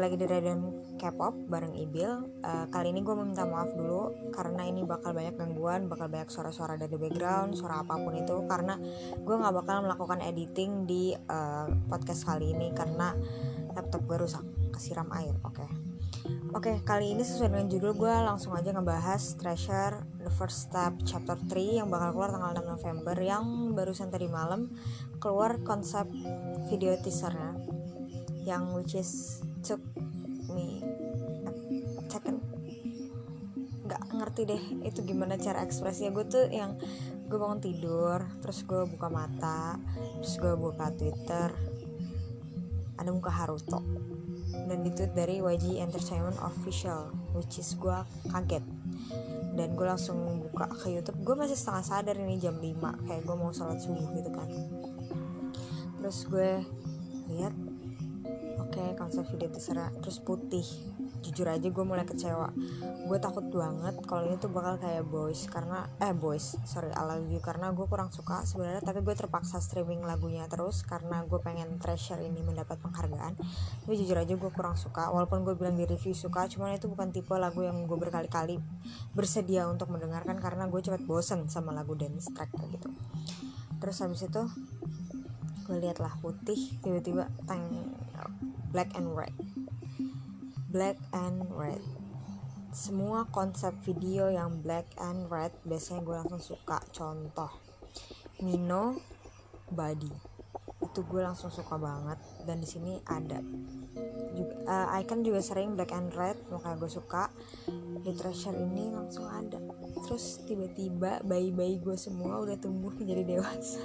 lagi di Radian K-pop bareng Ibil. Uh, kali ini gue minta maaf dulu karena ini bakal banyak gangguan, bakal banyak suara-suara dari background, suara apa pun itu karena gue nggak bakal melakukan editing di uh, podcast kali ini karena laptop gue rusak, kesiram air. Oke. Okay. Oke, okay, kali ini sesuai dengan judul gue langsung aja ngebahas Treasure The First Step Chapter 3 yang bakal keluar tanggal 6 November yang barusan tadi malam keluar konsep video teasernya yang which is took me a second. Nggak ngerti deh itu gimana cara ekspresinya. Gue tuh yang gue bangun tidur terus gue buka mata terus gue buka twitter ada muka Haruto. Dan itu dari YG Entertainment Official which is gue kaget. Dan gue langsung buka ke YouTube. Gue masih setengah sadar ini jam 5 kayak gue mau sholat subuh gitu kan. Terus gue lihat okay, konsep video terserah. Terus putih. Jujur aja gue mulai kecewa. Gue takut banget kalau ini tuh bakal kayak boys karena eh boys. Sorry I love you. Karena gue kurang suka sebenarnya tapi gue terpaksa streaming lagunya terus karena gue pengen treasure ini mendapat penghargaan. Tapi jujur aja gue kurang suka. Walaupun gue bilang di review suka cuman itu bukan tipe lagu yang gue berkali-kali bersedia untuk mendengarkan karena gue cepet bosen sama lagu dance track gitu. Terus habis itu gue liat lah putih tiba-tiba tang black and red black and red semua konsep video yang black and red biasanya gue langsung suka. Contoh Mino Body itu gue langsung suka banget. Dan di sini ada juga, uh, Icon juga sering black and red makanya gue suka. Di treasure ini langsung ada. Terus tiba-tiba bayi-bayi gue semua udah tumbuh menjadi dewasa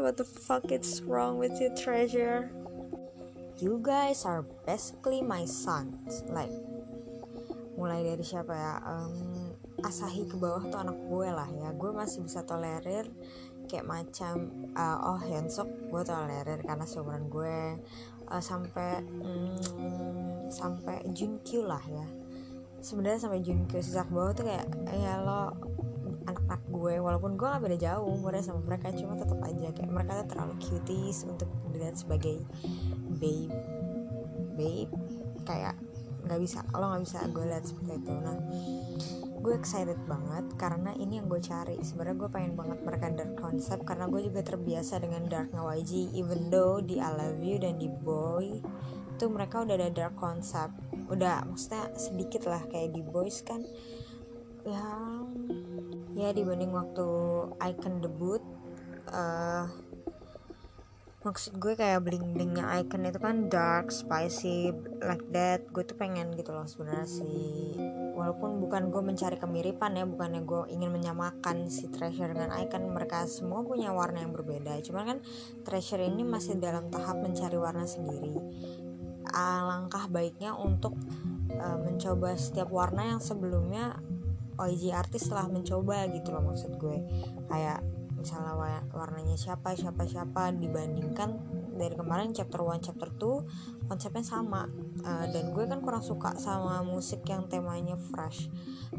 what the fuck is wrong with you treasure? You guys are basically my sons. Like mulai dari siapa ya? Um, Asahi ke bawah tuh anak gue lah ya. Gue masih bisa tolerir kayak macam uh, oh Hyunsuk gue tolerir karena seumuran gue. Uh, sampai um, sampai Junkyu lah ya. Sebenarnya sampai Junkyu sejak bawah tuh kayak ya lo anak-anak gue walaupun gue gak beda jauh umurnya sama mereka cuma tetap aja kayak mereka tuh terlalu cuties untuk dilihat sebagai babe babe kayak nggak bisa lo nggak bisa gue lihat seperti itu. Nah gue excited banget karena ini yang gue cari. Sebenarnya gue pengen banget mereka dark concept karena gue juga terbiasa dengan dark YG even though di I Love You dan di Boy tuh mereka udah ada dark concept. Udah maksudnya sedikit lah kayak di Boys kan. Ya ya dibanding waktu Icon debut uh, maksud gue kayak bling blingnya icon itu kan dark spicy like that. Gue tuh pengen gitu loh sebenarnya sih. Walaupun bukan gue mencari kemiripan ya bukannya gue ingin menyamakan si treasure dengan icon. Mereka semua punya warna yang berbeda. Cuman kan treasure ini masih dalam tahap mencari warna sendiri. Alangkah baiknya untuk uh, mencoba setiap warna yang sebelumnya OG artis telah mencoba gitu loh maksud gue. Kayak misalnya warnanya siapa siapa siapa dibandingkan dari kemarin chapter 1 chapter 2 konsepnya sama. Uh, dan gue kan kurang suka sama musik yang temanya fresh.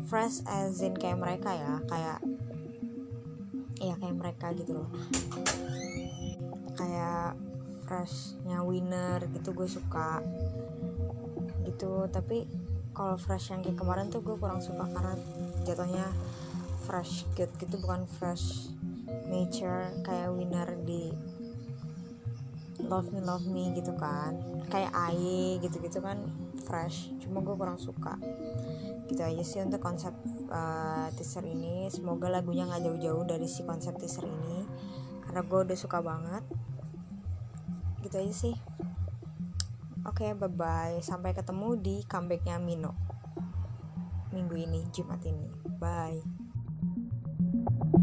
Fresh as in kayak mereka ya kayak ya kayak mereka gitu loh. Kayak freshnya winner gitu gue suka. Gitu tapi kalau fresh yang kayak kemarin tuh gue kurang suka karena jatuhnya fresh gitu gitu bukan fresh nature kayak winner di love me love me gitu kan. Kayak aye gitu-gitu kan fresh cuma gue kurang suka. Gitu aja sih untuk konsep uh, teaser ini. Semoga lagunya nggak jauh-jauh dari si konsep teaser ini karena gue udah suka banget. Gitu aja sih. Oke okay, bye bye sampai ketemu di comebacknya Mino minggu ini Jumat ini. Bye